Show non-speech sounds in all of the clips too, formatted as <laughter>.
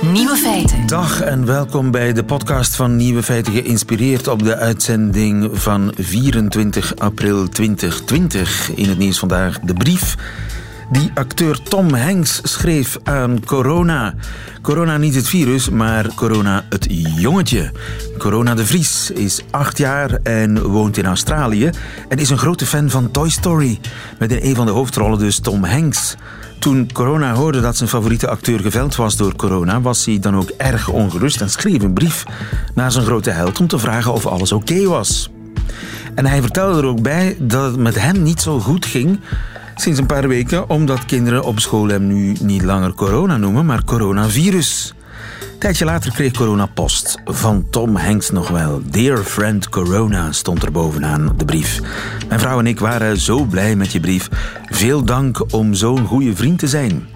Nieuwe feiten. Dag en welkom bij de podcast van Nieuwe Feiten, geïnspireerd op de uitzending van 24 april 2020. In het nieuws vandaag de brief die acteur Tom Hanks schreef aan corona. Corona niet het virus, maar corona het jongetje. Corona de Vries is acht jaar en woont in Australië en is een grote fan van Toy Story. Met in een van de hoofdrollen dus Tom Hanks. Toen corona hoorde dat zijn favoriete acteur geveld was door corona, was hij dan ook erg ongerust en schreef een brief naar zijn grote held om te vragen of alles oké was. En hij vertelde er ook bij dat het met hem niet zo goed ging sinds een paar weken, omdat kinderen op school hem nu niet langer corona noemen, maar coronavirus. Tijdje later kreeg corona post. Van Tom Hanks nog wel. Dear friend Corona stond er bovenaan de brief. Mijn vrouw en ik waren zo blij met je brief. Veel dank om zo'n goede vriend te zijn.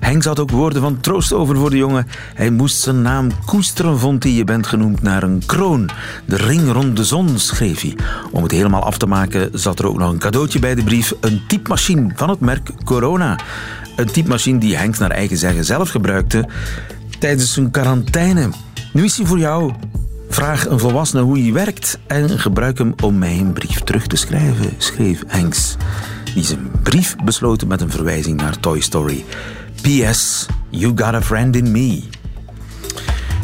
Hanks had ook woorden van troost over voor de jongen. Hij moest zijn naam koesteren, vond hij. Je bent genoemd naar een kroon. De ring rond de zon, schreef hij. Om het helemaal af te maken zat er ook nog een cadeautje bij de brief. Een typemachine van het merk Corona. Een typemachine die Hanks naar eigen zeggen zelf gebruikte tijdens zijn quarantaine. Nu is hij voor jou. Vraag een volwassene hoe hij werkt en gebruik hem om mij een brief terug te schrijven, schreef Hanks. Die zijn brief besloten met een verwijzing naar Toy Story. P.S. You got a friend in me.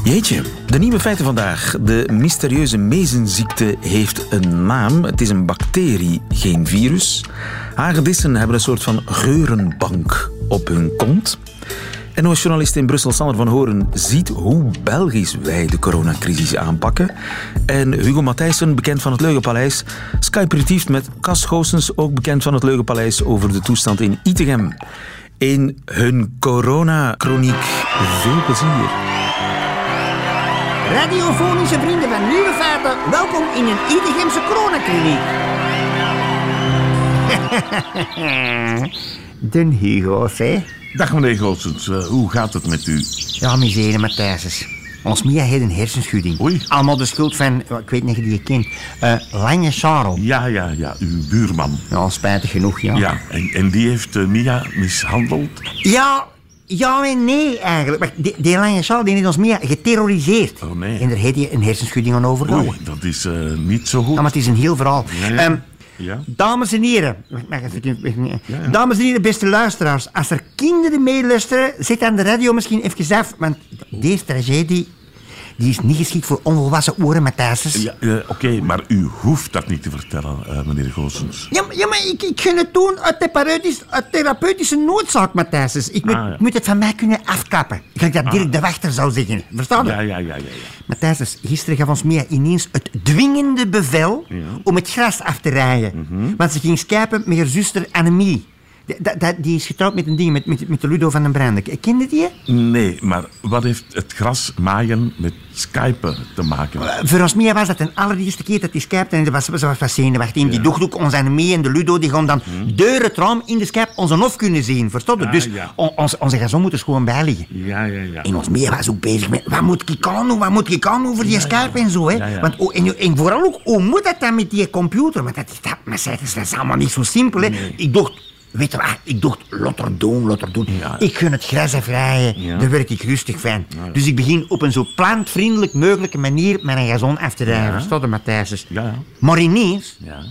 Jeetje, de nieuwe feiten vandaag. De mysterieuze mezenziekte heeft een naam. Het is een bacterie, geen virus. Hagedissen hebben een soort van geurenbank op hun kont. NOS-journalist in Brussel, Sander van Horen, ziet hoe Belgisch wij de coronacrisis aanpakken. En Hugo Matthijssen, bekend van het Leugenpaleis, skyperitief met Cas Goossens, ook bekend van het Leugenpaleis, over de toestand in Itegem. In hun corona-chroniek. Veel plezier. Radiofonische vrienden van Nieuwe Feiten, welkom in een Idegemse coronakliniek. <laughs> Den Hugo's, hè? Dag meneer Goossens, uh, hoe gaat het met u? Ja, misere Matthijsens. Ons Mia heeft een hersenschudding. Oei. Allemaal de schuld van, ik weet niet of je die kent, uh, Lange Charles. Ja, ja, ja, uw buurman. Ja, spijtig genoeg, ja. Ja, en, en die heeft uh, Mia mishandeld? Ja, ja en nee eigenlijk. Maar die, die Lange Charles die heeft ons Mia geterroriseerd. Oh nee. En daar heeft hij een hersenschudding aan overgehouden. Oei, dat is niet zo goed. Ja, maar het is een heel verhaal. Um, Ja? Dames en heren, mag even, dames en heren, beste luisteraars, als er kinderen meeluisteren, zet aan de radio misschien even af, want deze tragedie die is niet geschikt voor onvolwassen oren, Matthijsens. Ja, uh, oké, maar u hoeft dat niet te vertellen, uh, meneer Goossens. Ja, ja, maar ik, ik ga het doen uit, therapeutisch, uit therapeutische noodzaak, Matthijsens. Ik moet, Ah, ja. moet het van mij kunnen afkappen. Gelijk dat Dirk de Wachter zou zeggen. Verstaan? Ja, ja, ja, ja. ja. Matthijs, gisteren gaf ons Mia ineens het dwingende bevel om het gras af te rijden. Want ze ging skypen met haar zuster Annemie. Die, is getrouwd met een ding, met, met, met de Ludo van den Brande. Kende die? je? Nee, maar wat heeft het gras maaien met skypen te maken? Voor ons Mia was dat de allereerste keer dat die skypte en ze was, ze was wat zenuwachtig. Die dacht ook, onze Annemie en de Ludo die gaan dan deur het raam in de Skype onze hof kunnen zien. Verstond je? Ah, dus ja. on- onze, onze gazon moeten gewoon bijliggen. Ja, ja, ja. En ons Mia was ook bezig met, wat moet ik aan doen, wat moet ik aan doen voor die Skype en zo, hè. Ja, ja. Want, oh, en, en vooral ook, hoe moet dat dan met die computer? Want dat, dat, maar dat is allemaal niet zo simpel, hè. Ik dacht, weet je wat, ik dacht, lot er doen, lot er doen. Ja. Ik gun het gras afrijden, Ja. daar werk ik rustig van. Dus ik begin op een zo plantvriendelijk mogelijke manier mijn gazon af te rijden. Ja. Verstond je, Matthijs? Ja, Maar ineens ja.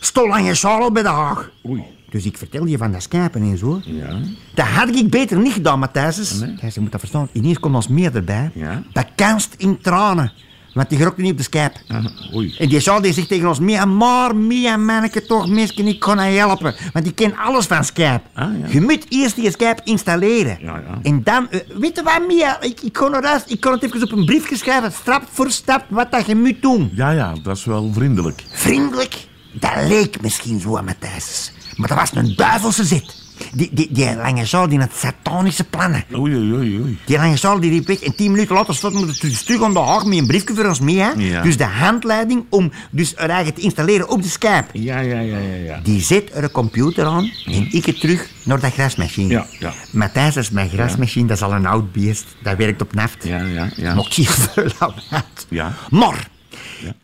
stond je Charles bij de Haag. Oei. Dus ik vertel je van dat Skypen en zo. Ja. Dat had ik beter niet gedaan, Matthijs. Hij je moet dat verstaan. Ineens komt ons meer erbij. Ja. Bekanst in tranen. Want die gerokte niet op de Skype. <laughs> Oei. En die zou die zegt tegen ons, Mia, maar Mia, manneke toch, meisje, ik kan helpen. Want die kent alles van Skype. Ah, ja. Je moet eerst die Skype installeren. Ja, ja. En dan, eh, weet je wat, Mia, ik, ik, kon eruit, ik kon het even op een briefje schrijven, stap voor stap, wat dat je moet doen. Ja, ja, dat is wel vriendelijk. Vriendelijk, dat leek misschien zo aan Matthijs. Maar dat was een duivelse zit. Die, die, die lange zaal die had satanische plannen. Oei, oei, oei. Die lange zaal die riep weg en tien minuten later stond dus terug aan de haag met een briefje voor ons mee. Hè? Ja. Dus de handleiding om dus haar eigen te installeren op de Skype. Ja, ja, ja, ja, ja. Die zet er een computer aan en ik het terug naar dat grasmachine. Ja, ja. Matthijs, dat is mijn grasmachine, dat is al een oud beest. Dat werkt op naft. Ja, ja, ja. Nog heel <laughs> veel uit. Ja. Maar,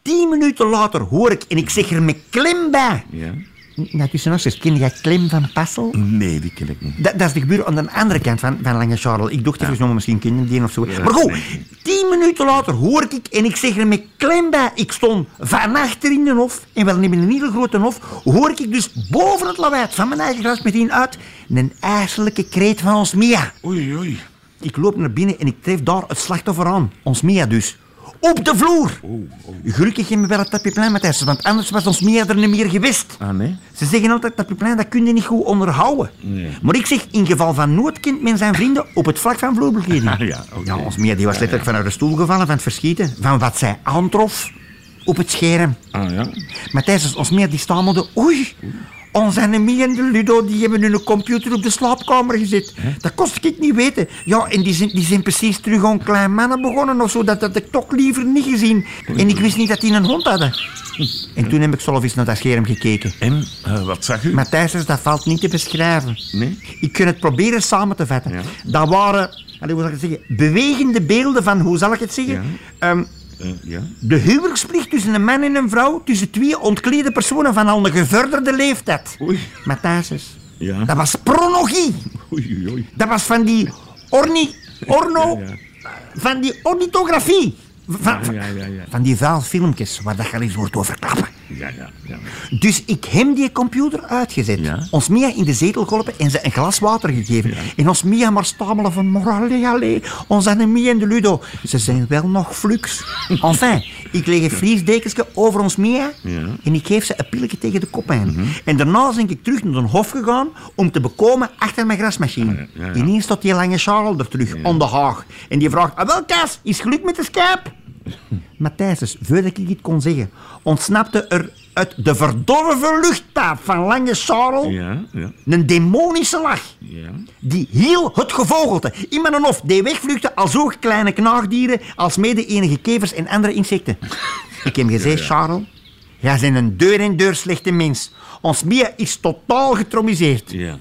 tien minuten later hoor ik, en ik zeg er met klem bij... Ja. Ja, tussen ons, ken jij Clem van Passel? Nee, die ken ik niet. Dat, dat is de gebeuren aan de andere kant van, van Lange Charles. Ik dacht even, ja. misschien kennen die of zo. maar goed, tien minuten later hoor ik en ik zeg er met klem bij. Ik stond van achter in de hof, en wel in een hele grote hof, hoor ik dus boven het lawaai van mijn eigen gras meteen uit een ijselijke kreet van ons Mia. Oei, oei. Ik loop naar binnen en ik tref daar het slachtoffer aan. Ons Mia dus. Op de vloer. Oh, oh. Gelukkig hebben we wel het tapijplein, Matthijs, want anders was ons Mia er niet meer geweest. Ah, nee? Ze zeggen altijd dat tapijplein, dat kun je niet goed onderhouden. Maar ik zeg, in geval van nood kent men zijn vrienden op het vlak van vloerbekleding. Ah, <laughs> ja. Ja, ons Mia die was letterlijk vanuit de stoel gevallen van het verschieten. Van wat zij aantrof op het scherm. Ah, ja? Matthijs, ons Mia die stamelde, oei... Ons Annemie en de Ludo die hebben hun computer op de slaapkamer gezet. Dat kost ik niet weten. Ja, en die zijn, die zijn precies terug aan klein mannen begonnen of zo. Dat had ik toch liever niet gezien. En ik wist niet dat die een hond hadden. En toen heb ik zelf eens naar dat scherm gekeken. En, eh, wat zag u? Matthijs, dat valt niet te beschrijven. Nee? Ik kan het proberen samen te vatten. Dat waren, hoe zal ik het zeggen, bewegende beelden van, hoe zal ik het zeggen? Ehm, Ja? de huwelijksplicht tussen een man en een vrouw, tussen twee ontklede personen van al een gevorderde leeftijd. Oei. Matthijs, Ja. dat was pronologie. Oei, oei. Dat was van die orni, orno, Ja, van die ornithografie. Van, ja, ja, ja, ja. van die vuil filmpjes waar dat eens wordt over klappen. Ja, ja, ja. Dus ik heb die computer uitgezet. Ons Mia in de zetel geholpen en ze een glas water gegeven. En ons Mia maar stamelen van, maar allee, allee, ons Annemie en de Ludo, ze zijn wel nog flux. <laughs> Enfin, ik leg een vliesdekensje over ons Ja. en ik geef ze een pilletje tegen de kop aan. En daarna ben ik terug naar de hof gegaan om te bekomen achter mijn grasmachine. ja, ja. Ineens staat die lange Charles er terug, aan de haag. En die vraagt, ah wel Kas, is geluk met de Skype? <laughs> Matthijs, voordat ik het kon zeggen, ontsnapte er uit de verdorven luchtpaap van Lange Charles Ja, ja, een demonische lach. ja. Die heel het gevogelte in mijn hof die wegvluchtte als zo kleine knaagdieren als mede enige kevers en andere insecten. <laughs> Ik heb gezegd, Charles, jij bent een deur en deur slechte mens. Ons Mia is totaal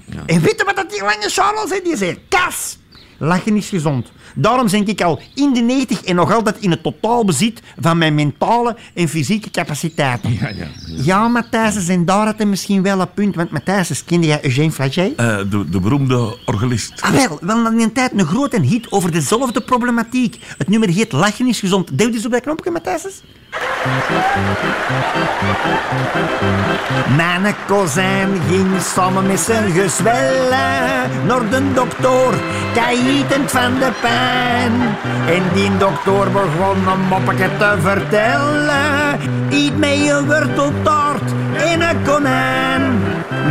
ja. En weet je wat dat die lange Charles zei? Die zei, kas, lachen is gezond. Daarom ben ik al in de 90 en nog altijd in het totaal bezit van mijn mentale en fysieke capaciteiten. Ja, ja, ja. Ja, Matthijs, en daar had hij misschien wel een punt. Want Matthijs, kende jij Eugène Flagey? Eh, de, de beroemde orgelist. Ah, wel, wel in een tijd een grote hit over dezelfde problematiek. Het nummer heet Lachen is gezond. Duw eens op dat knopje, Matthijs. Mijn kozijn ging samen met zijn gezwellen naar de dokter, de. En die dokter begon een moppetje te vertellen. Eet mij een worteltaart en een konijn.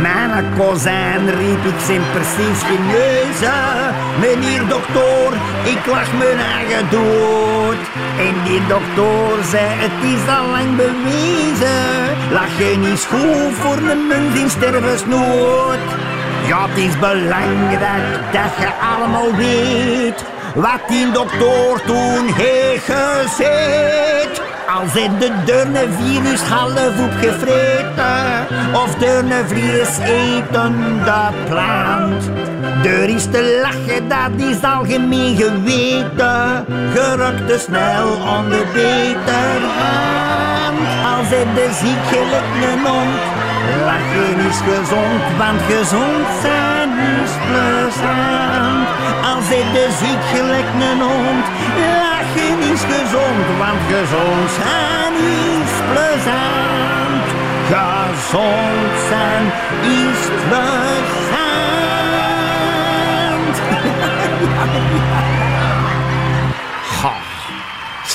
Mijn kozijn riep ik zijn precies genezen. Meneer dokter, ik lach mijn eigen dood. En die dokter zei, het is al lang bewezen. Lachen is goed voor een mens in stervensnood. Ja, het is belangrijk dat je allemaal weet wat die dokter toen heeft gezegd. Als hij de deurne virus half opgevreten of deurne vlees eten dat plant. Deur is te lachen, dat is algemeen geweten. Gerukt te snel aan de beterhand. Als hij de ziek gelijk een. Lachen is gezond, want gezond zijn is plezant. Als hij de ziek gelijk een hond. Lachen is gezond, want gezond zijn is plezant. Gezond zijn is plezant. <laughs>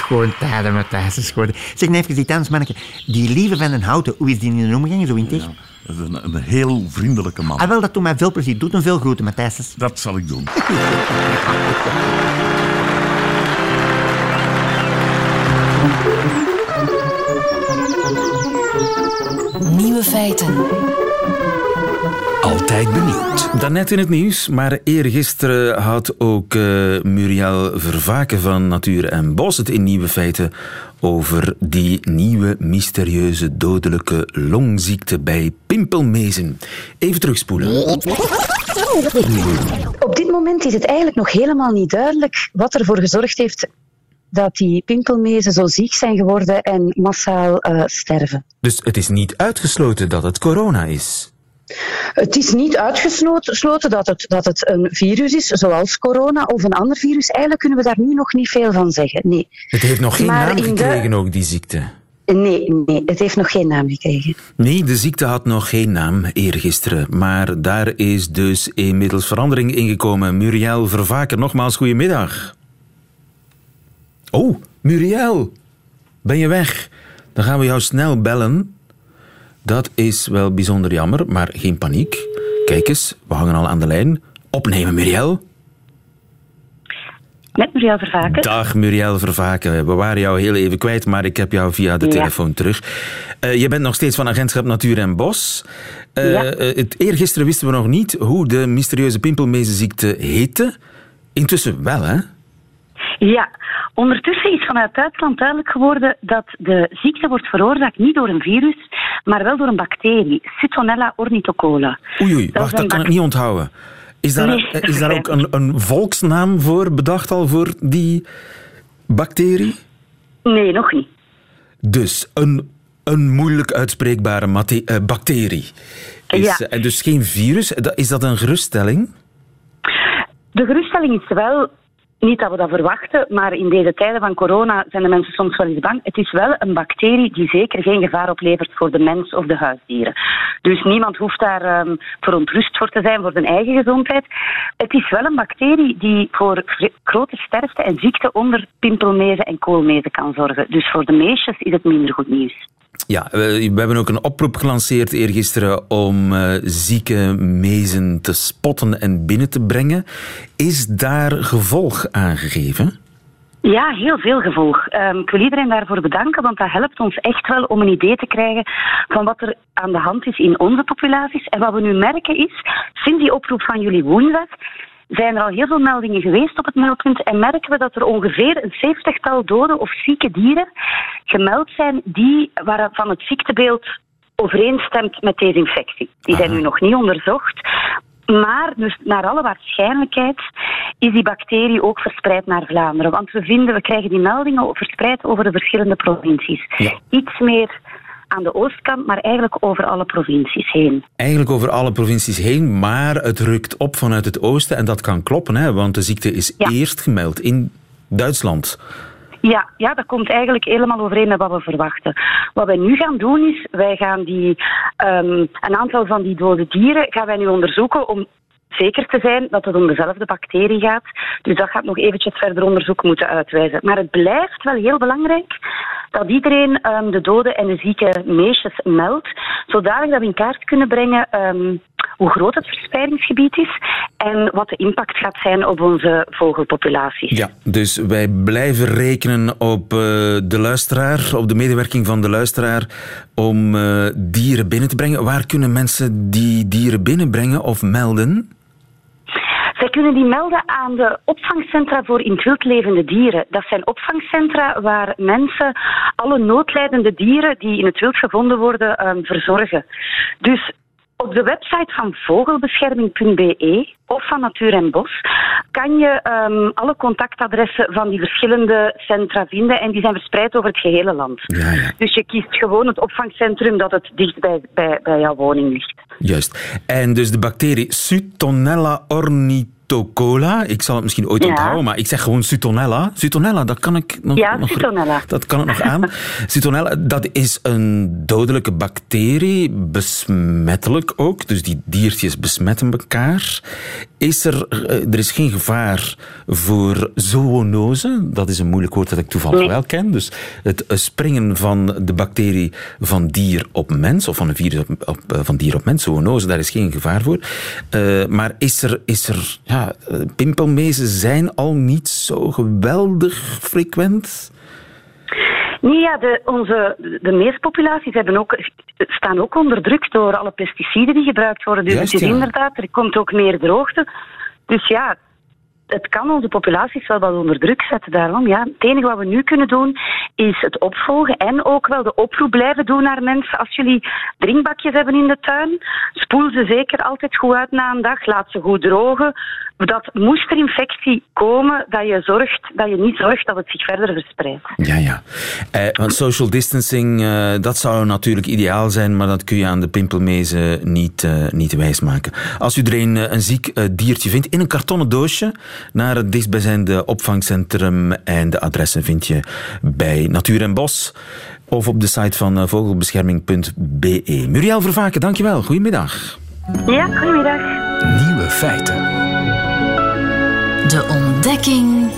Schoon tijden, Matthijs, schoon. Zeg, nou even die dansmanneke. Die lieve van den Houten, hoe is die in de omgang zo in tegen? Dat is een, een heel vriendelijke man. Ah, wel, dat doet mij veel plezier. Doet hem veel groeten, Matthijs. Dat zal ik doen. Nieuwe feiten. Altijd benieuwd. Daarnet in het nieuws, maar eergisteren had ook eh, Muriel Vervaken van Natuur en Bos het in Nieuwe Feiten over die nieuwe mysterieuze dodelijke longziekte bij pimpelmezen. Even terugspoelen. Op dit moment is het eigenlijk nog helemaal niet duidelijk wat ervoor gezorgd heeft dat die pimpelmezen zo ziek zijn geworden en massaal uh, sterven. Dus het is niet uitgesloten dat het corona is? Het is niet uitgesloten dat het, dat het een virus is, zoals corona of een ander virus. Eigenlijk kunnen we daar nu nog niet veel van zeggen. Nee. Het heeft nog geen maar naam gekregen, ook die ziekte. Nee, nee, het heeft nog geen naam gekregen. Nee, de ziekte had nog geen naam eergisteren. Maar daar is dus inmiddels verandering ingekomen. Muriel Vervaker, nogmaals goedemiddag. Oh, Muriel, ben je weg? Dan gaan we jou snel bellen. Dat is wel bijzonder jammer, maar geen paniek. Kijk eens, we hangen al aan de lijn. Opnemen, Muriel. Met Muriel Vervaken. Dag Muriel Vervaken. We waren jou heel even kwijt, maar ik heb jou via de telefoon terug. Uh, je bent nog steeds van Agentschap Natuur en Bos. Uh, ja. uh, het, eergisteren wisten we nog niet hoe de mysterieuze pimpelmezenziekte heette. Intussen wel, hè? Ja, ondertussen is vanuit Duitsland duidelijk geworden dat de ziekte wordt veroorzaakt niet door een virus, maar wel door een bacterie, Cytonella ornithocola. Oei, oei, wacht, dat kan ik niet onthouden. Is daar, is daar ook een, een volksnaam voor bedacht al voor die bacterie? Nee, nog niet. Dus een, een moeilijk uitspreekbare uh, bacterie. Is, ja. En dus geen virus. Is dat een geruststelling? De geruststelling is wel niet dat we dat verwachten, maar in deze tijden van corona zijn de mensen soms wel eens bang. Het is wel een bacterie die zeker geen gevaar oplevert voor de mens of de huisdieren. Dus niemand hoeft daar um, verontrust voor te zijn voor zijn eigen gezondheid. Het is wel een bacterie die voor grote sterfte en ziekte onder pimpelmezen en koolmezen kan zorgen. Dus voor de meisjes is het minder goed nieuws. Ja, we hebben ook een oproep gelanceerd eergisteren om uh, zieke mezen te spotten en binnen te brengen. Is daar gevolg aan gegeven? Ja, heel veel gevolg. Um, ik wil iedereen daarvoor bedanken, want dat helpt ons echt wel om een idee te krijgen van wat er aan de hand is in onze populaties. En wat we nu merken is, sinds die oproep van jullie woensdag, zijn er al heel veel meldingen geweest op het meldpunt en merken we dat er ongeveer een zeventigtal dode of zieke dieren gemeld zijn die, waarvan het ziektebeeld overeenstemt met deze infectie. Die zijn nu nog niet onderzocht, maar dus naar alle waarschijnlijkheid is die bacterie ook verspreid naar Vlaanderen. Want we vinden, we krijgen die meldingen verspreid over de verschillende provincies. Iets meer aan de oostkant, maar eigenlijk over alle provincies heen. Eigenlijk over alle provincies heen, maar het rukt op vanuit het oosten en dat kan kloppen, hè, want de ziekte is eerst gemeld in Duitsland. Ja, ja, dat komt eigenlijk helemaal overeen met wat we verwachten. Wat wij nu gaan doen is, wij gaan die, um, een aantal van die dode dieren gaan wij nu onderzoeken om zeker te zijn dat het om dezelfde bacterie gaat. Dus dat gaat nog eventjes verder onderzoek moeten uitwijzen. Maar het blijft wel heel belangrijk dat iedereen um, de dode en de zieke meisjes meldt, zodanig dat we in kaart kunnen brengen um, hoe groot het verspreidingsgebied is en wat de impact gaat zijn op onze vogelpopulaties. Ja, dus wij blijven rekenen op uh, de luisteraar, op de medewerking van de luisteraar om uh, dieren binnen te brengen. Waar kunnen mensen die dieren binnenbrengen of melden? Zij kunnen die melden aan de opvangcentra voor in het wild levende dieren. Dat zijn opvangcentra waar mensen alle noodlijdende dieren die in het wild gevonden worden um, verzorgen. Dus op de website van vogelbescherming.be of van Natuur en Bos kan je um, alle contactadressen van die verschillende centra vinden en die zijn verspreid over het gehele land. Ja, ja. Dus je kiest gewoon het opvangcentrum dat het dicht bij, bij, bij jouw woning ligt. Juist. En dus de bacterie Sutonella ornith Tocola. Ik zal het misschien ooit Ja. onthouden, maar ik zeg gewoon Sutonella. Sutonella, dat kan ik nog... Ja, nog Sutonella. Dat kan ik nog aan. <laughs> Sutonella, dat is een dodelijke bacterie, besmettelijk ook. Dus die diertjes besmetten elkaar. Is er, eh, er is geen gevaar voor zoonose. Dat is een moeilijk woord dat ik toevallig Nee. wel ken. Dus het eh, springen van de bacterie van dier op mens, of van een virus op, op, eh, van dier op mens, zoonose, daar is geen gevaar voor. Maar is er, is er ja, eh, pimpelmezen zijn al niet zo geweldig frequent? Nee, ja, de, onze, de meespopulaties hebben ook, staan ook onder druk door alle pesticiden die gebruikt worden. Dus Juist, het is ja. inderdaad, er komt ook meer droogte. Dus ja, het kan onze populaties wel wat onder druk zetten. Daarom, ja, het enige wat we nu kunnen doen is het opvolgen en ook wel de oproep blijven doen naar mensen. Als jullie drinkbakjes hebben in de tuin, spoel ze zeker altijd goed uit na een dag. Laat ze goed drogen. Dat moest er infectie komen, dat je, zorgt, dat je niet zorgt dat het zich verder verspreidt. Ja, ja. Eh, want social distancing, eh, dat zou natuurlijk ideaal zijn, maar dat kun je aan de pimpelmezen niet, uh, niet wijsmaken. Als u er een, een ziek diertje vindt, in een kartonnen doosje, naar het dichtstbijzijnde opvangcentrum en de adressen vind je bij Natuur en Bos of op de site van vogelbescherming.be. Muriel Vervaken, dankjewel. Goedemiddag. Ja, goedemiddag. Nieuwe feiten. De ontdekking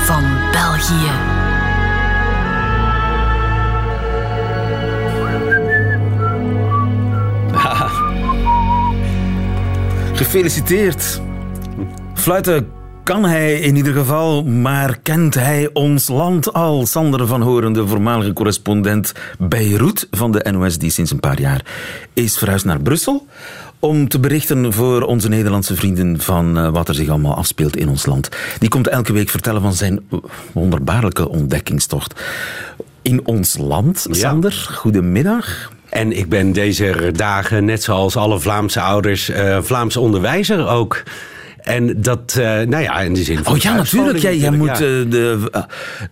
van België. <laughs> Gefeliciteerd. Fluiten kan hij in ieder geval, maar kent hij ons land al? Sander van Horen, de voormalige correspondent Beirut van de NOS, die sinds een paar jaar is verhuisd naar Brussel om te berichten voor onze Nederlandse vrienden van eh, wat er zich allemaal afspeelt in ons land. Die komt elke week vertellen van zijn wonderbaarlijke ontdekkingstocht. In ons land, Sander, goedemiddag. En ik ben deze dagen, net zoals alle Vlaamse ouders, uh, Vlaams onderwijzer ook. En dat, uh, nou ja, in de zin van. Oh ja, natuurlijk. Jij, jij moet de.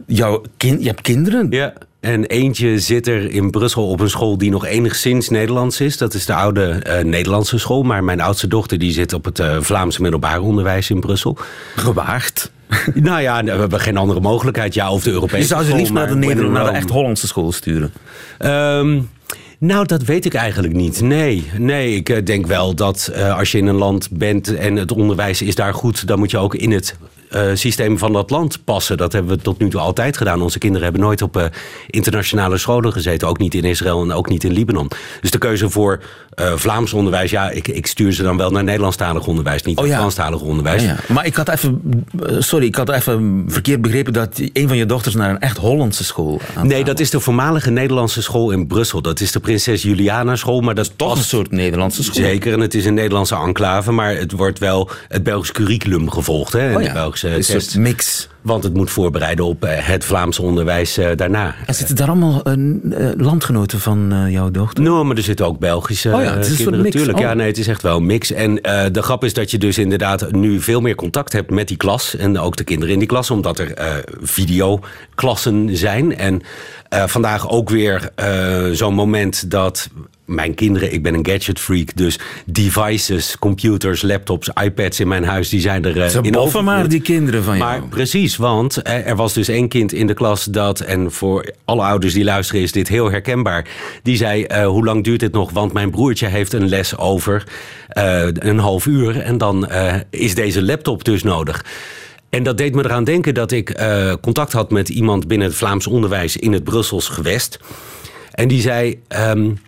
jouw kind, je hebt kinderen. Ja. En eentje zit er in Brussel op een school die nog enigszins Nederlands is. Dat is de oude uh, Nederlandse school. Maar mijn oudste dochter die zit op het uh, Vlaamse middelbaar onderwijs in Brussel. Gewaagd. <laughs> nou ja, we hebben geen andere mogelijkheid. Ja, of de Europese Je zou ze liefst naar de, naar de echt Hollandse school sturen? Um, nou, dat weet ik eigenlijk niet. Nee, nee ik eh, denk wel dat uh, als je in een land bent en het onderwijs is daar goed, dan moet je ook in het uh, systeem van dat land passen. Dat hebben we tot nu toe altijd gedaan. Onze kinderen hebben nooit op internationale scholen gezeten. Ook niet in Israël en ook niet in Libanon. Dus de keuze voor uh, Vlaams onderwijs... ja, ik, ik, stuur ze dan wel naar Nederlandstalig onderwijs. Niet oh, ja. Franstalig onderwijs. Ja, ja. Maar ik had even... Sorry, ik had even verkeerd begrepen... dat een van je dochters naar een echt Hollandse school aan Nee, dat is de voormalige Nederlandse school in Brussel. Dat is de Prinses Juliana school. Maar dat is toch een soort Nederlandse school. Zeker, en het is een Nederlandse enclave. Maar het wordt wel het Belgisch curriculum gevolgd. Hè, oh, ja. Een soort mix. Want het moet voorbereiden op eh, het Vlaamse onderwijs eh, daarna. En zitten daar allemaal uh, landgenoten van jouw dochter? Nou, maar er zitten ook Belgische oh ja, het is kinderen natuurlijk. Oh. Ja, nee, het is echt wel een mix. En de grap is dat je dus inderdaad nu veel meer contact hebt met die klas. En ook de kinderen in die klas, omdat er videoklassen zijn. En vandaag ook weer zo'n moment dat mijn kinderen, ik ben een gadget freak, dus devices, computers, laptops, iPads in mijn huis, die zijn er uh, Ze in over. maar die kinderen van jou. Maar precies, want eh, er was dus één kind in de klas dat, en voor alle ouders die luisteren is dit heel herkenbaar, die zei, uh, hoe lang duurt dit nog? Want mijn broertje heeft een les over uh, een half uur en dan is deze laptop dus nodig. En dat deed me eraan denken dat ik contact had met iemand binnen het Vlaams onderwijs in het Brussels gewest. En die zei. Um,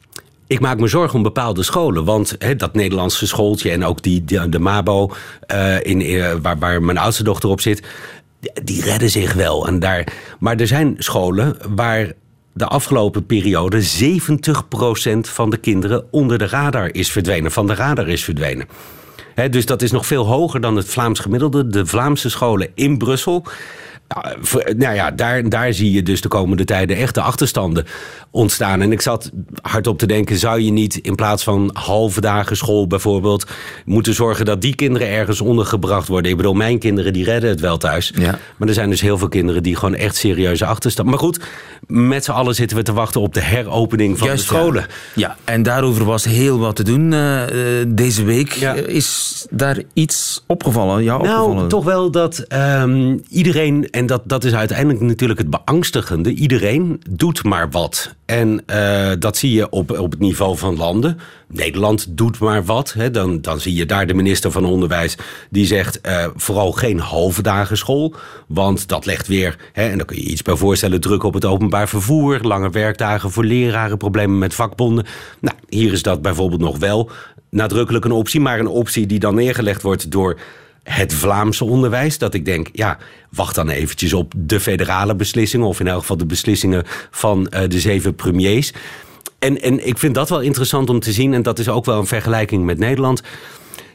ik maak me zorgen om bepaalde scholen. Want dat Nederlandse schooltje en ook die, de Mabo, uh, in, uh, waar, waar mijn oudste dochter op zit, die redden zich wel. En daar, maar er zijn scholen waar de afgelopen periode 70% van de kinderen onder de radar is verdwenen, van de radar is verdwenen. dus dat is nog veel hoger dan het Vlaams gemiddelde. De Vlaamse scholen in Brussel nou ja, daar, daar zie je dus de komende tijden echt de achterstanden ontstaan. En ik zat hardop te denken, zou je niet in plaats van halve dagen school bijvoorbeeld... moeten zorgen dat die kinderen ergens ondergebracht worden? Ik bedoel, mijn kinderen die redden het wel thuis. Ja. Maar er zijn dus heel veel kinderen die gewoon echt serieuze achterstanden... Maar goed, met z'n allen zitten we te wachten op de heropening van de scholen. Ja. en daarover was heel wat te doen uh, deze week. Is daar iets opgevallen, jou nou, opgevallen? toch wel dat um, iedereen en dat, dat is uiteindelijk natuurlijk het beangstigende. Iedereen doet maar wat. En uh, dat zie je op, op het niveau van landen. Nederland doet maar wat. Hè. Dan, dan zie je daar de minister van Onderwijs die zegt... Uh, vooral geen halve dagen school. Want dat legt weer, hè, en daar kun je iets bij voorstellen... druk op het openbaar vervoer, lange werkdagen voor leraren... problemen met vakbonden. Nou, hier is dat bijvoorbeeld nog wel nadrukkelijk een optie... maar een optie die dan neergelegd wordt door het Vlaamse onderwijs. Dat ik denk, ja, wacht dan eventjes op de federale beslissingen... of in elk geval de beslissingen van uh, de zeven premiers. En, en ik vind dat wel interessant om te zien... en dat is ook wel een vergelijking met Nederland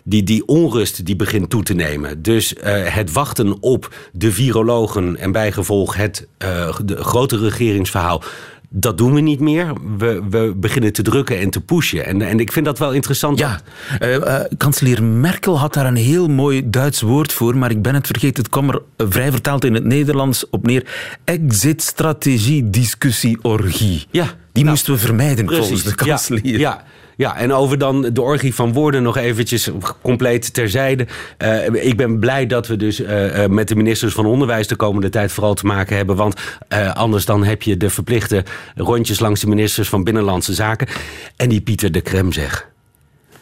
die, die onrust die begint toe te nemen. Dus eh, het wachten op de virologen en bijgevolg het uh, de grote regeringsverhaal dat doen we niet meer. We, we beginnen te drukken en te pushen. En, en ik vind dat wel interessant. Ja, uh, uh, kanselier Merkel had daar een heel mooi Duits woord voor, maar ik ben het vergeten. Het kwam er vrij vertaald in het Nederlands op neer. Exit-strategie, discussie, orgie. Ja. Die nou, moesten we vermijden precies. volgens de kanselier. Ja, ja. Ja, en over dan de orgie van woorden nog eventjes compleet terzijde. Uh, ik ben blij dat we dus uh, met de ministers van Onderwijs de komende tijd vooral te maken hebben. Want uh, anders dan heb je de verplichte rondjes langs de ministers van Binnenlandse Zaken. En die Pieter de Krem zeg.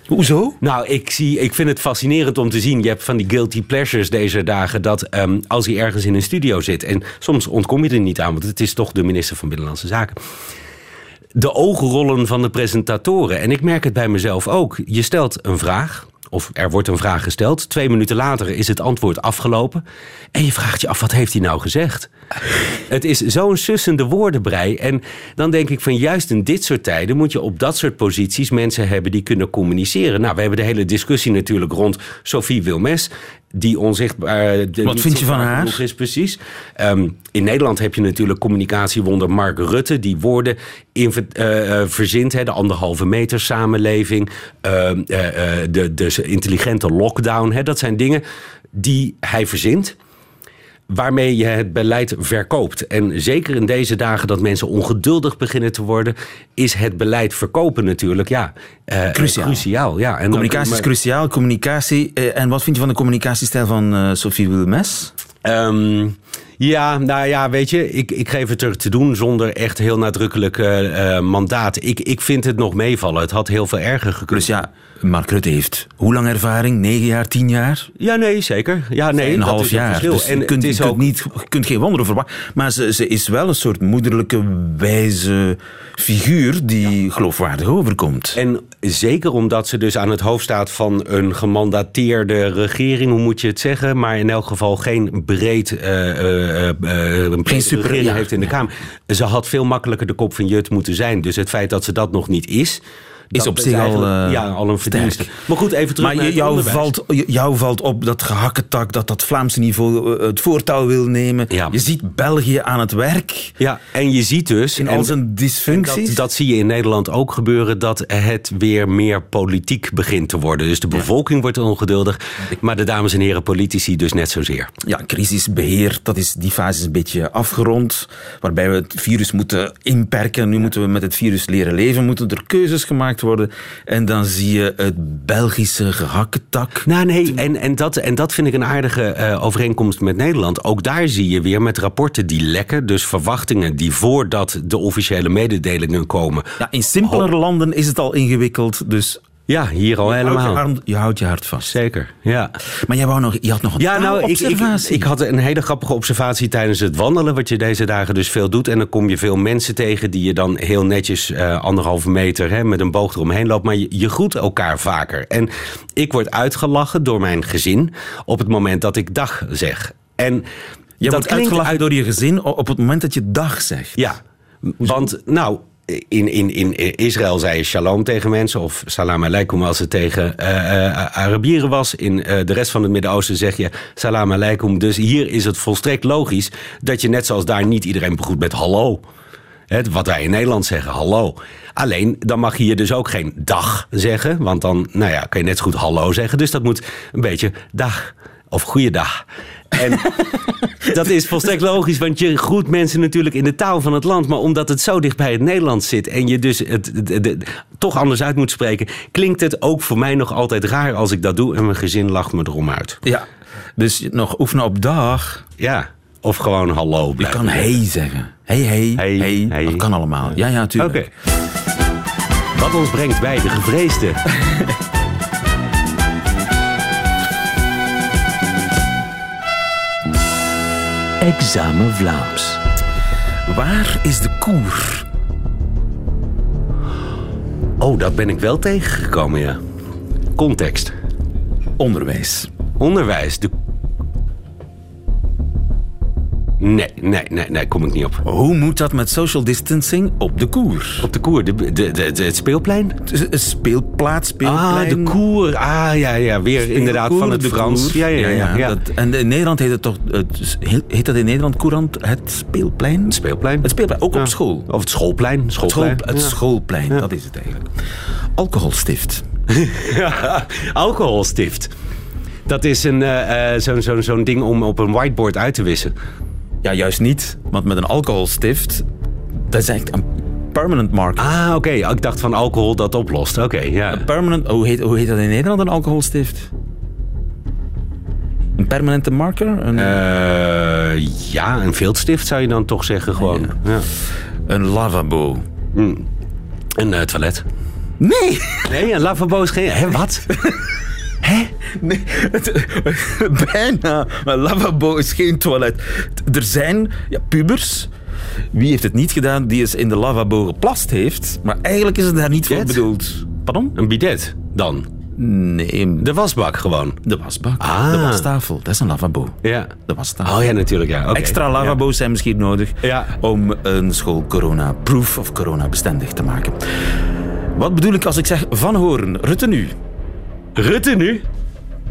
Hoezo? Nou, ik, zie, ik vind het fascinerend om te zien. Je hebt van die guilty pleasures deze dagen. Dat um, als hij ergens in een studio zit. En soms ontkom je er niet aan, want het is toch de minister van Binnenlandse Zaken de oogrollen van de presentatoren. En ik merk het bij mezelf ook. Je stelt een vraag, of er wordt een vraag gesteld. Twee minuten later is het antwoord afgelopen. En je vraagt je af, wat heeft hij nou gezegd? het is zo'n sussende woordenbrei. En dan denk ik van juist in dit soort tijden... moet je op dat soort posities mensen hebben die kunnen communiceren. Nou, we hebben de hele discussie natuurlijk rond Sophie Wilmes die onzichtbaar. Wat vind je van haar? Is precies. Um, in Nederland heb je natuurlijk communicatiewonder Mark Rutte, die woorden in, uh, verzint. Hè, de anderhalve meter samenleving, uh, de, de intelligente lockdown. Hè, dat zijn dingen die hij verzint waarmee je het beleid verkoopt. En zeker in deze dagen dat mensen ongeduldig beginnen te worden, is het beleid verkopen natuurlijk ja, uh, cruciaal. cruciaal ja. En communicatie dan, maar, is cruciaal. Communicatie. Uh, en wat vind je van de communicatiestijl van uh, Sophie Wilmes? Um, ja, nou ja, weet je, ik, ik geef het er te doen zonder echt heel nadrukkelijk uh, mandaat. Ik, ik vind het nog meevallen. Het had heel veel erger gekund. Dus ja, Mark Rutte heeft hoe lang ervaring? Negen jaar, tien jaar? Ja, nee, zeker. Ja, nee, een half jaar. Dus en je kunt, is je kunt niet, je kunt geen wonderen verwachten. Maar ze, ze is wel een soort moederlijke, wijze figuur die ja. geloofwaardig overkomt. En zeker omdat ze dus aan het hoofd staat van een gemandateerde regering, hoe moet je het zeggen? Maar in elk geval geen breed uh, uh, uh, geen super, regering ja. heeft in de Kamer. Ze had veel makkelijker de kop van Jut moeten zijn. Dus het feit dat ze dat nog niet is is op zich al, uh, ja, al een verdienste. Maar goed, even terug maar naar jou valt, jou valt op dat gehakketak, dat dat Vlaamse niveau het voortouw wil nemen. Ja. Je ziet België aan het werk. Ja, en je ziet dus... In al zijn dysfuncties. Dat, dat, zie je in Nederland ook gebeuren, dat het weer meer politiek begint te worden. Dus de bevolking ja. wordt ongeduldig, maar de dames en heren politici dus net zozeer. Ja, crisisbeheer, dat is, die fase is een beetje afgerond. Waarbij we het virus moeten inperken. Nu moeten we met het virus leren leven, moeten er keuzes gemaakt worden. En dan zie je het Belgische gehakketak. Nou nee, en, en, dat, en dat vind ik een aardige uh, overeenkomst met Nederland. Ook daar zie je weer met rapporten die lekken. Dus verwachtingen die voordat de officiële mededelingen komen. Ja, in simpeler landen is het al ingewikkeld. Dus ja, hier al je helemaal. Houdt je, je, houdt je hart vast. Zeker, ja. Maar jij wou nog, je had nog een ja, nou, observatie. Ik, ik, ik, had een hele grappige observatie tijdens het wandelen, wat je deze dagen dus veel doet. En dan kom je veel mensen tegen die je dan heel netjes uh, anderhalve meter hè, met een boog eromheen loopt. Maar je, je groet elkaar vaker. En ik word uitgelachen door mijn gezin op het moment dat ik dag zeg. En je wordt uitgelachen uit... door je gezin op het moment dat je dag zegt? Ja, want nou in, in, in Israël zei je shalom tegen mensen of salam aleikum als het tegen uh, uh, Arabieren was. In uh, de rest van het Midden-Oosten zeg je salam aleikum. Dus hier is het volstrekt logisch dat je net zoals daar niet iedereen begroet met hallo. He, wat wij in Nederland zeggen, hallo. Alleen, dan mag je hier dus ook geen dag zeggen. Want dan, nou ja, kan je net zo goed hallo zeggen. Dus dat moet een beetje dag of goeiedag. En <laughs> dat is volstrekt logisch, want je groet mensen natuurlijk in de taal van het land. Maar omdat het zo dicht bij het Nederlands zit en je dus het, het, toch anders uit moet spreken, klinkt het ook voor mij nog altijd raar als ik dat doe en mijn gezin lacht me erom uit. Ja, dus nog oefenen op dag. Ja, of gewoon hallo. Je kan hey zeggen. Hey, hey, hey, hey. hey. Dat kan allemaal. Ja, ja, tuurlijk. Oké. Okay. Wat ons brengt bij de gevreesde. <laughs> Examen Vlaams. Waar is de koer? Oh, dat ben ik wel tegengekomen, ja. Context. Onderwijs. Onderwijs. De... Nee, nee, nee, nee, kom ik niet op. Hoe moet dat met social distancing op de koer? Op de koer, de, de, het speelplein? Een speelplaats, speelplein. Ah, de koer. Ah, ja, ja. Weer inderdaad van het Frans. Ja, ja, ja. ja, Dat, en in Nederland heet het toch... Het, heet dat in Nederland courant het speelplein? Het speelplein. Het speelplein, ook Ja. op school. Of het schoolplein. Het, school, Schoolplein. het Ja. schoolplein, dat is het eigenlijk. Alcoholstift. <laughs> Alcoholstift. Dat is een, eh, zo'n zo'n zo'n ding om op een whiteboard uit te wissen. Ja, juist niet. Want met een alcoholstift, dat is echt een permanent marker. Ah, oké. Ik dacht van alcohol dat oplost. Oké, ja. Permanent, hoe, heet, hoe heet dat in Nederland, een alcoholstift? Een permanente marker? Een, Eh, ja, een viltstift zou je dan toch zeggen gewoon. Ja. een lavabo. Een eh, toilet. Nee! Nee, een lavabo is geen... Hé, wat? <laughs> Nee, het- <laughs> bijna. Maar lavabo is geen toilet. Er zijn ja, pubers. Wie heeft het niet gedaan die eens in de lavabo geplast heeft? Maar eigenlijk is het daar niet voor bedoeld. Pardon? Een bidet dan? Nee, De wasbak gewoon. de wasbak. Ah. De wastafel. Dat is een lavabo. Ja. De wastafel. Oh ja, natuurlijk, ja. Oké. Extra lavabo's zijn misschien nodig Ja. om een school corona-proof of corona-bestendig te maken. Wat bedoel ik als ik zeg Van Horen, Rutte nu? Rutte nu?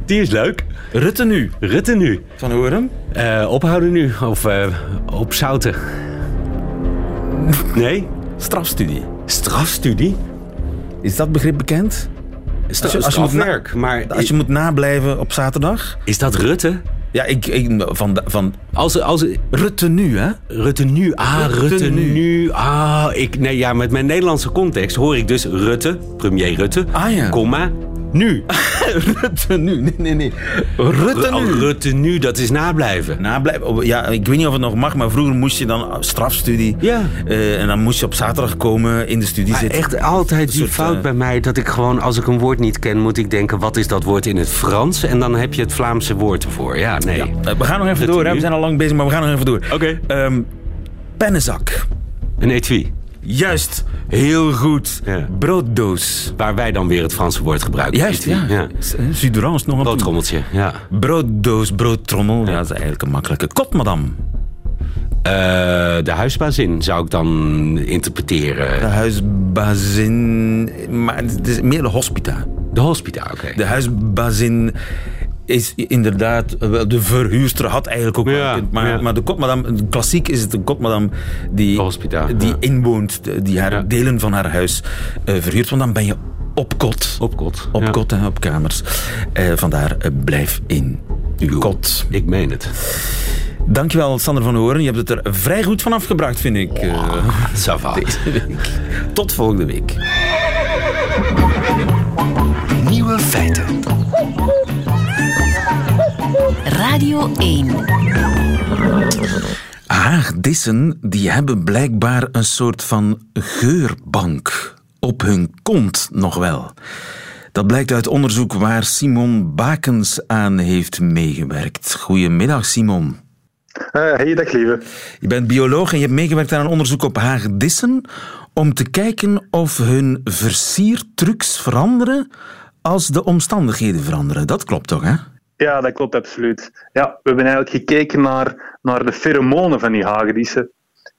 Die is leuk. Rutte nu. Rutte nu. Van Horen? Eh, ophouden nu. Of eh opzouten. Nee? Strafstudie. Strafstudie? Is dat begrip bekend? Stra Als je- als je moet. Maar Als je moet nablijven op zaterdag? is dat Rutte? Ja, ik, ik van, van Als, als, Rutte nu, hè? Rutte nu. Ah, Rutte Rutte, nu. nu. Ah, ik, nee, ja, met mijn Nederlandse context hoor ik dus Rutte, premier Rutte, Ah, ja. comma, nu. <laughs> Rutte nu. Nee, nee, nee. Rutte Oh, nu. Rutte nu, dat is nablijven. Nablijven. Oh, Ja, ik weet niet of het nog mag, maar vroeger moest je dan strafstudie. Ja. Eh, en dan moest je op zaterdag komen, in de studie Maar zitten. echt altijd die soort, fout eh, bij mij dat ik gewoon, als ik een woord niet ken, moet ik denken, wat is dat woord in het Frans? En dan heb je het Vlaamse woord ervoor. Ja, nee. Ja, eh, we gaan nog even Rutte door, hè. we zijn al lang bezig, maar we gaan nog even door. Oké. Ehm, pennenzak. Een etui, Juist, heel goed. Ja. Brooddoos. waar wij dan weer het Franse woord gebruiken. Juist, Etui, ja. Suderans nog een Broodtrommeltje, ja. Brooddoos, broodtrommel. Ja, dat is eigenlijk een makkelijke. Kotmadam. Eh, de huisbazin zou ik dan interpreteren. De huisbazin. Maar het is meer de hospita. De hospita, oké. De huisbazin is inderdaad... wel, De verhuurster had eigenlijk ook wel Ja, een kind, Maar, ja. maar de kotmadam... Klassiek is het een kotmadam die, die ja. inwoont. Die haar Ja. delen van haar huis eh, verhuurt. Want dan ben je op kot. Op kot. Op ja. kot en op kamers. Eh, vandaar eh, blijf in uw kot. Ik meen het. Dankjewel, Sander van Horen. Je hebt het er vrij goed van afgebracht, vind ik. eh, va. <laughs> deze week. Tot volgende week. Nieuwe feiten. Radio 1. Haagdissen die hebben blijkbaar een soort van geurbank. Op hun kont nog wel. Dat blijkt uit onderzoek waar Simon Bakens aan heeft meegewerkt. Goedemiddag, Simon. Eh, hey, dag lieve. Je bent bioloog en je hebt meegewerkt aan een onderzoek op haagdissen om te kijken of hun versiertrucs veranderen als de omstandigheden veranderen. Dat klopt toch, hè? Ja, dat klopt absoluut. Ja, we hebben eigenlijk gekeken naar, naar de pheromonen van die hagedissen.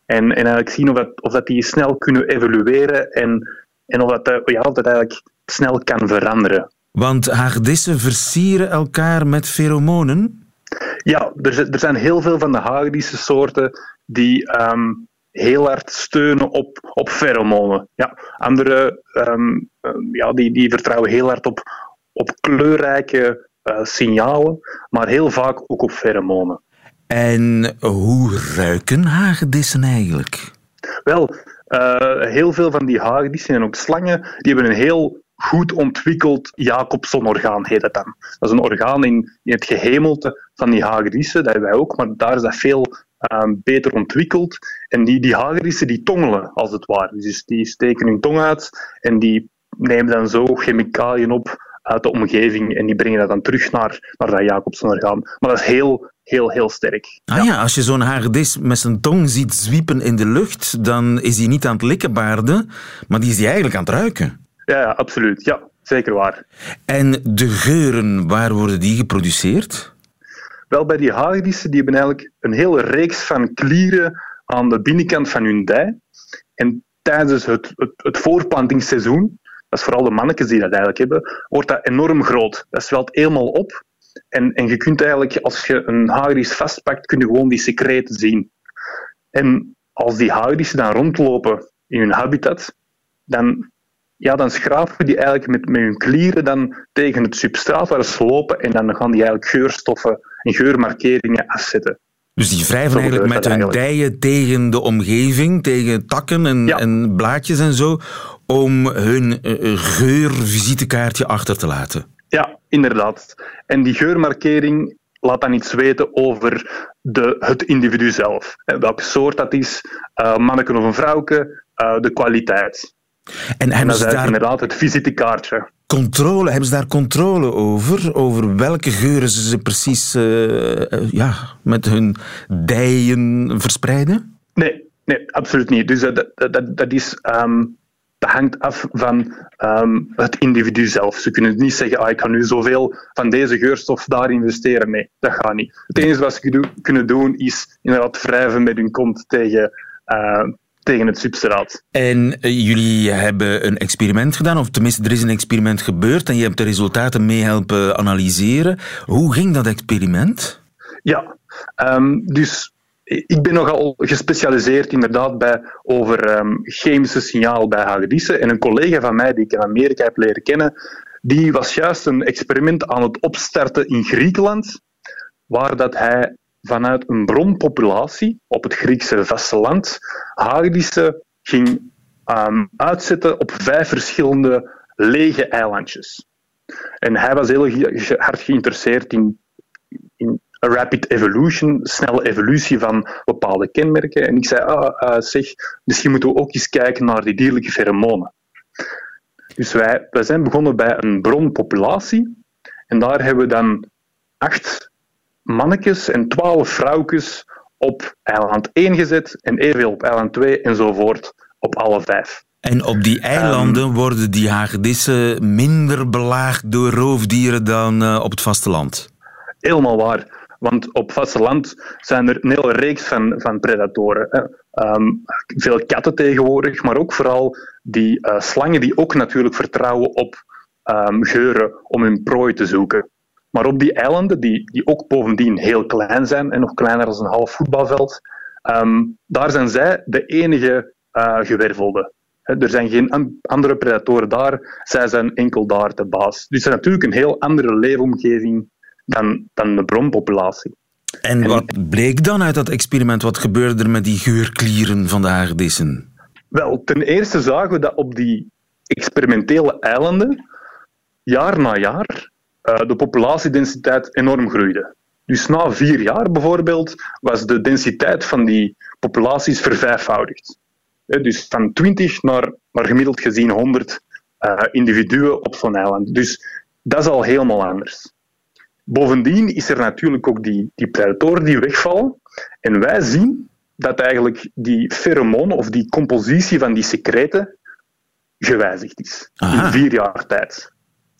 En, en eigenlijk zien of dat, of dat die snel kunnen evolueren en, en of, dat, eh, ja, of dat eigenlijk snel kan veranderen. Want haagdissen versieren elkaar met pheromonen. Ja, er, er zijn heel veel van de hagedissensoorten die ehm, heel hard steunen op, op pheromonen. Ja, andere ehm, ehm, ja, die, die vertrouwen heel hard op, op kleurrijke signalen, maar heel vaak ook op pheromonen. En hoe ruiken hagedissen eigenlijk? Wel, eh, heel veel van die hagedissen en ook slangen, die hebben een heel goed ontwikkeld Jacobson-orgaan, heet dat dan. Dat is een orgaan in, in het gehemelte van die hagedissen, dat hebben wij ook, maar daar is dat veel ehm, beter ontwikkeld. En die, die hagedissen die tongelen, als het ware. Dus die steken hun tong uit en die nemen dan zo chemicaliën op uit de omgeving en die brengen dat dan terug naar, naar dat Jacobson-orgaan. Maar dat is heel, heel, heel sterk. Ah ja, als je zo'n hagedis met zijn tong ziet zwiepen in de lucht, dan is hij niet aan het likkenbaarden, maar die is die eigenlijk aan het ruiken. Ja, ja, absoluut. Ja, zeker waar. En de geuren, waar worden die geproduceerd? Wel, bij die hagedissen die hebben eigenlijk een hele reeks van klieren aan de binnenkant van hun dij. En tijdens het, het, het voorplantingsseizoen, dat is vooral de mannetjes die dat eigenlijk hebben, wordt dat enorm groot. Dat zwelt helemaal op. En, en je kunt eigenlijk, als je een hagedis vastpakt, kun je gewoon die secreten zien. En als die hagedissen dan rondlopen in hun habitat, dan, ja, dan schrapen die eigenlijk met, met hun klieren dan tegen het substraat waar ze lopen en dan gaan die eigenlijk geurstoffen en geurmarkeringen afzetten. Dus die wrijven eigenlijk met hun dijen tegen de omgeving, tegen takken en, en, blaadjes en zo, om hun uh, geurvisitekaartje achter te laten. Ja, inderdaad. En die geurmarkering laat dan iets weten over de, het individu zelf. Welke soort dat is, uh, manneke of een vrouwke, uh, de kwaliteit. En, en dat is daar... inderdaad het visitekaartje. Controle, hebben ze daar controle over? Over welke geuren ze precies uh, ja, met hun dijen verspreiden? Nee, nee absoluut niet. Dus dat, dat, dat is um, dat hangt af van um, het individu zelf. Ze kunnen niet zeggen, ah, ik ga nu zoveel van deze geurstof daar investeren. Nee, dat gaat niet. Het enige wat ze kunnen doen, is inderdaad wrijven met hun kont tegen, uh, tegen het substraat. En uh, jullie hebben een experiment gedaan, of tenminste, er is een experiment gebeurd en je hebt de resultaten mee helpen analyseren. Hoe ging dat experiment? Ja, um, dus ik ben nogal gespecialiseerd inderdaad bij, over um, chemische signaal bij hagedissen. En een collega van mij, die ik in Amerika heb leren kennen, die was juist een experiment aan het opstarten in Griekenland, waar dat hij vanuit een bronpopulatie op het Griekse vasteland hagedissen ging um, uitzetten op vijf verschillende lege eilandjes. En hij was heel hard geïnteresseerd in, in rapid evolution, snelle evolutie van bepaalde kenmerken. En ik zei, ah, uh, zeg, misschien moeten we ook eens kijken naar die dierlijke pheromonen. Dus wij, wij zijn begonnen bij een bronpopulatie. En daar hebben we dan acht mannetjes en twaalf vrouwtjes op eiland 1 gezet en evenveel op eiland 2 enzovoort op alle vijf. En op die eilanden um, worden die hagedissen minder belaagd door roofdieren dan uh, op het vasteland? Helemaal waar. Want op vasteland zijn er een hele reeks van, van predatoren. Um, veel katten tegenwoordig, maar ook vooral die uh, slangen die ook natuurlijk vertrouwen op um, geuren om hun prooi te zoeken. Maar op die eilanden, die, die ook bovendien heel klein zijn en nog kleiner dan een half voetbalveld, um, daar zijn zij de enige uh, gewervelden. Er zijn geen andere predatoren daar, zij zijn enkel daar de baas. Dus het is natuurlijk een heel andere leefomgeving dan, dan de bronpopulatie. En wat bleek dan uit dat experiment? Wat gebeurde er met die geurklieren van de hagedissen? Wel, ten eerste zagen we dat op die experimentele eilanden jaar na jaar uh, de populatiedensiteit enorm groeide. Dus na vier jaar bijvoorbeeld was de densiteit van die populaties vervijfvoudigd. Dus van 20 naar, naar gemiddeld gezien 100 uh, eh, individuen op zo'n eiland. Dus dat is al helemaal anders. Bovendien is er natuurlijk ook die, die predatoren die wegvallen. En wij zien dat eigenlijk die pheromoon of die compositie van die secreten gewijzigd is. In vier jaar tijd.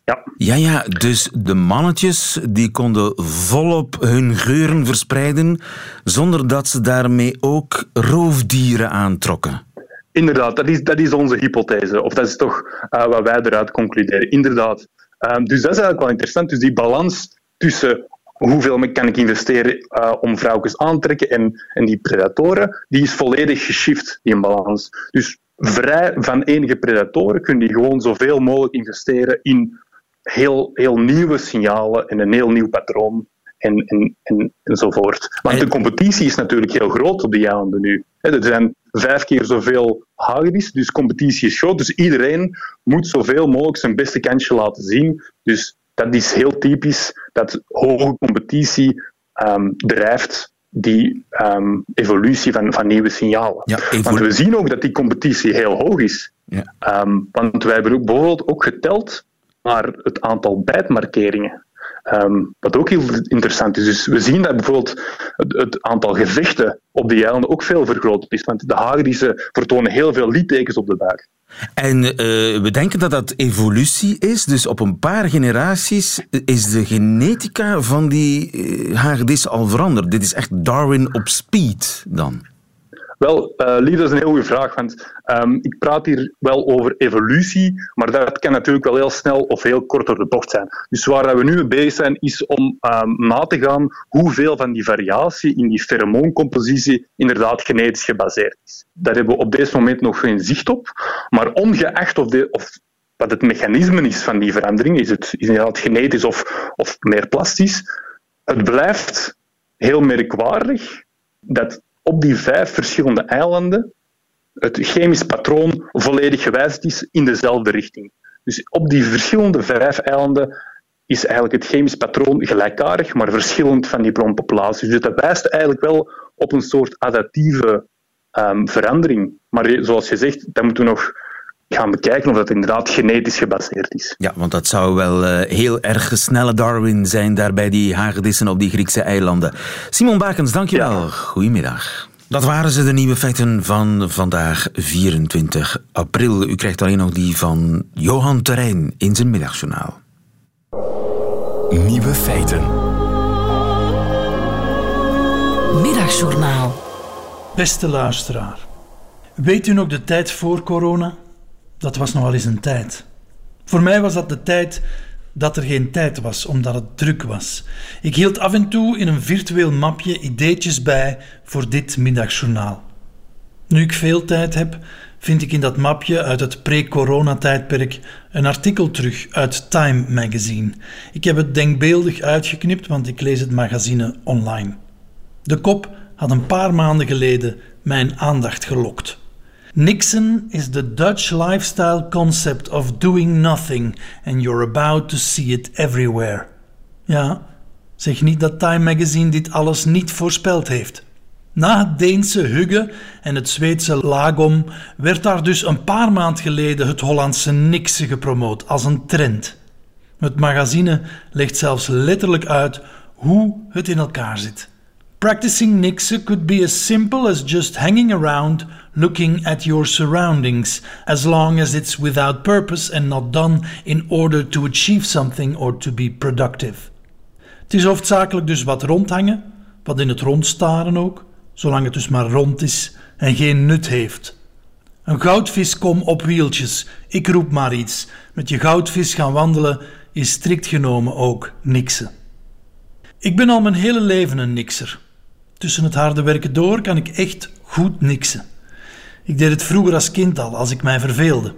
Ja. ja, ja, dus de mannetjes die konden volop hun geuren verspreiden zonder dat ze daarmee ook roofdieren aantrokken. Inderdaad, dat is, dat is onze hypothese. Of dat is toch uh, wat wij eruit concluderen. Inderdaad. Um, dus dat is eigenlijk wel interessant. Dus die balans tussen hoeveel kan ik investeren uh, om vrouwtjes aan te trekken en, en die predatoren, die is volledig geshift, die balans. Dus vrij van enige predatoren kun je gewoon zoveel mogelijk investeren in heel, heel nieuwe signalen en een heel nieuw patroon en, en, en, enzovoort. Want de competitie is natuurlijk heel groot op die eilanden nu. Er zijn vijf keer zoveel hagedis, dus competitie is groot. Dus iedereen moet zoveel mogelijk zijn beste kansje laten zien. Dus dat is heel typisch dat hoge competitie um, drijft die um, evolutie van, van nieuwe signalen. Ja, want we zien ook dat die competitie heel hoog is. Ja. Um, want wij hebben ook bijvoorbeeld ook geteld naar het aantal bijtmarkeringen. Um, wat ook heel interessant is. Dus we zien dat bijvoorbeeld het, het aantal gevechten op die eilanden ook veel vergroot is. Want de hagedissen vertonen heel veel littekens op de buik. En uh, we denken dat dat evolutie is. Dus op een paar generaties is de genetica van die uh, hagedis al veranderd. Dit is echt Darwin op speed dan. Wel, uh, dat is een heel goede vraag. Want um, ik praat hier wel over evolutie, maar dat kan natuurlijk wel heel snel of heel kort door de bocht zijn. Dus waar we nu mee bezig zijn, is om um, na te gaan hoeveel van die variatie in die pheromooncompositie inderdaad genetisch gebaseerd is. Daar hebben we op dit moment nog geen zicht op. Maar ongeacht of, de, of wat het mechanisme is van die verandering, is het inderdaad genetisch of, of meer plastisch, het blijft heel merkwaardig dat op die vijf verschillende eilanden het chemisch patroon volledig gewijzigd is in dezelfde richting. Dus op die verschillende vijf eilanden is eigenlijk het chemisch patroon gelijkaardig, maar verschillend van die bronpopulaties. Dus dat wijst eigenlijk wel op een soort adaptieve um, verandering. Maar zoals je zegt, dat moeten we nog gaan bekijken of dat inderdaad genetisch gebaseerd is. Ja, want dat zou wel uh, heel erg snelle Darwin zijn daar bij die hagedissen op die Griekse eilanden. Simon Bakens, dankjewel. Ja. Goedemiddag. Dat waren ze, de nieuwe feiten van vandaag, 24 april. U krijgt alleen nog die van Johan Terrein in zijn middagjournaal. Nieuwe feiten. Middagjournaal. Beste luisteraar, weet u nog de tijd voor corona? Dat was nogal eens een tijd. Voor mij was dat de tijd dat er geen tijd was, omdat het druk was. Ik hield af en toe in een virtueel mapje ideetjes bij voor dit middagjournaal. Nu ik veel tijd heb, vind ik in dat mapje uit het pre-corona-tijdperk een artikel terug uit Time magazine. Ik heb het denkbeeldig uitgeknipt, want ik lees het magazine online. De kop had een paar maanden geleden mijn aandacht gelokt. Nixon is the Dutch lifestyle concept of doing nothing and you're about to see it everywhere. Ja, zeg niet dat Time Magazine dit alles niet voorspeld heeft. Na het Deense Hugge en het Zweedse Lagom werd daar dus een paar maand geleden het Hollandse Nixen gepromoot als een trend. Het magazine legt zelfs letterlijk uit hoe het in elkaar zit. Practicing Nixon could be as simple as just hanging around looking at your surroundings, as long as it's without purpose and not done in order to achieve something or to be productive. Het is hoofdzakelijk dus wat rondhangen, wat in het rond staren ook, zolang het dus maar rond is en geen nut heeft. Een goudvis kom op wieltjes, ik roep maar iets. Met je goudvis gaan wandelen is strikt genomen ook niksen. Ik ben al mijn hele leven een nikser. Tussen het harde werken door kan ik echt goed niksen. Ik deed het vroeger als kind al, als ik mij verveelde.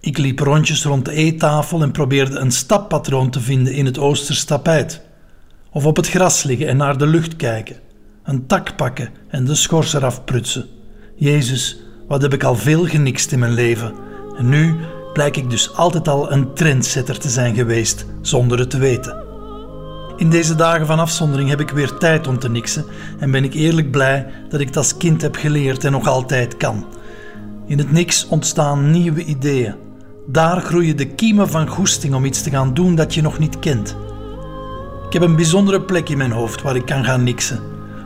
Ik liep rondjes rond de eettafel en probeerde een stappatroon te vinden in het oosters tapijt. Of op het gras liggen en naar de lucht kijken. Een tak pakken en de schors eraf prutsen. Jezus, wat heb ik al veel genikst in mijn leven. En nu blijk ik dus altijd al een trendsetter te zijn geweest, zonder het te weten. In deze dagen van afzondering heb ik weer tijd om te niksen en ben ik eerlijk blij dat ik het als kind heb geleerd en nog altijd kan. In het niks ontstaan nieuwe ideeën. Daar groeien de kiemen van goesting om iets te gaan doen dat je nog niet kent. Ik heb een bijzondere plek in mijn hoofd waar ik kan gaan niksen,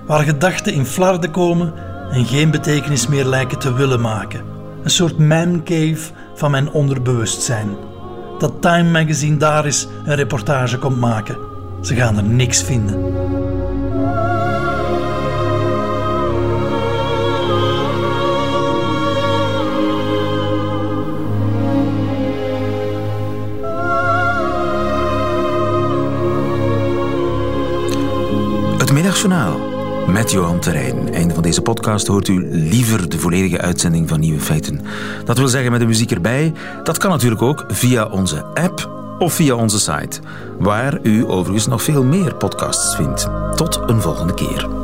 waar gedachten in flarden komen en geen betekenis meer lijken te willen maken. Een soort mancave van mijn onderbewustzijn. Dat Time Magazine daar is een reportage komt maken. Ze gaan er niks vinden. Middagjournaal met Johan Terrein. Einde van deze podcast hoort u liever de volledige uitzending van Nieuwe Feiten. Dat wil zeggen met de muziek erbij. Dat kan natuurlijk ook via onze app of via onze site, waar u overigens nog veel meer podcasts vindt. Tot een volgende keer.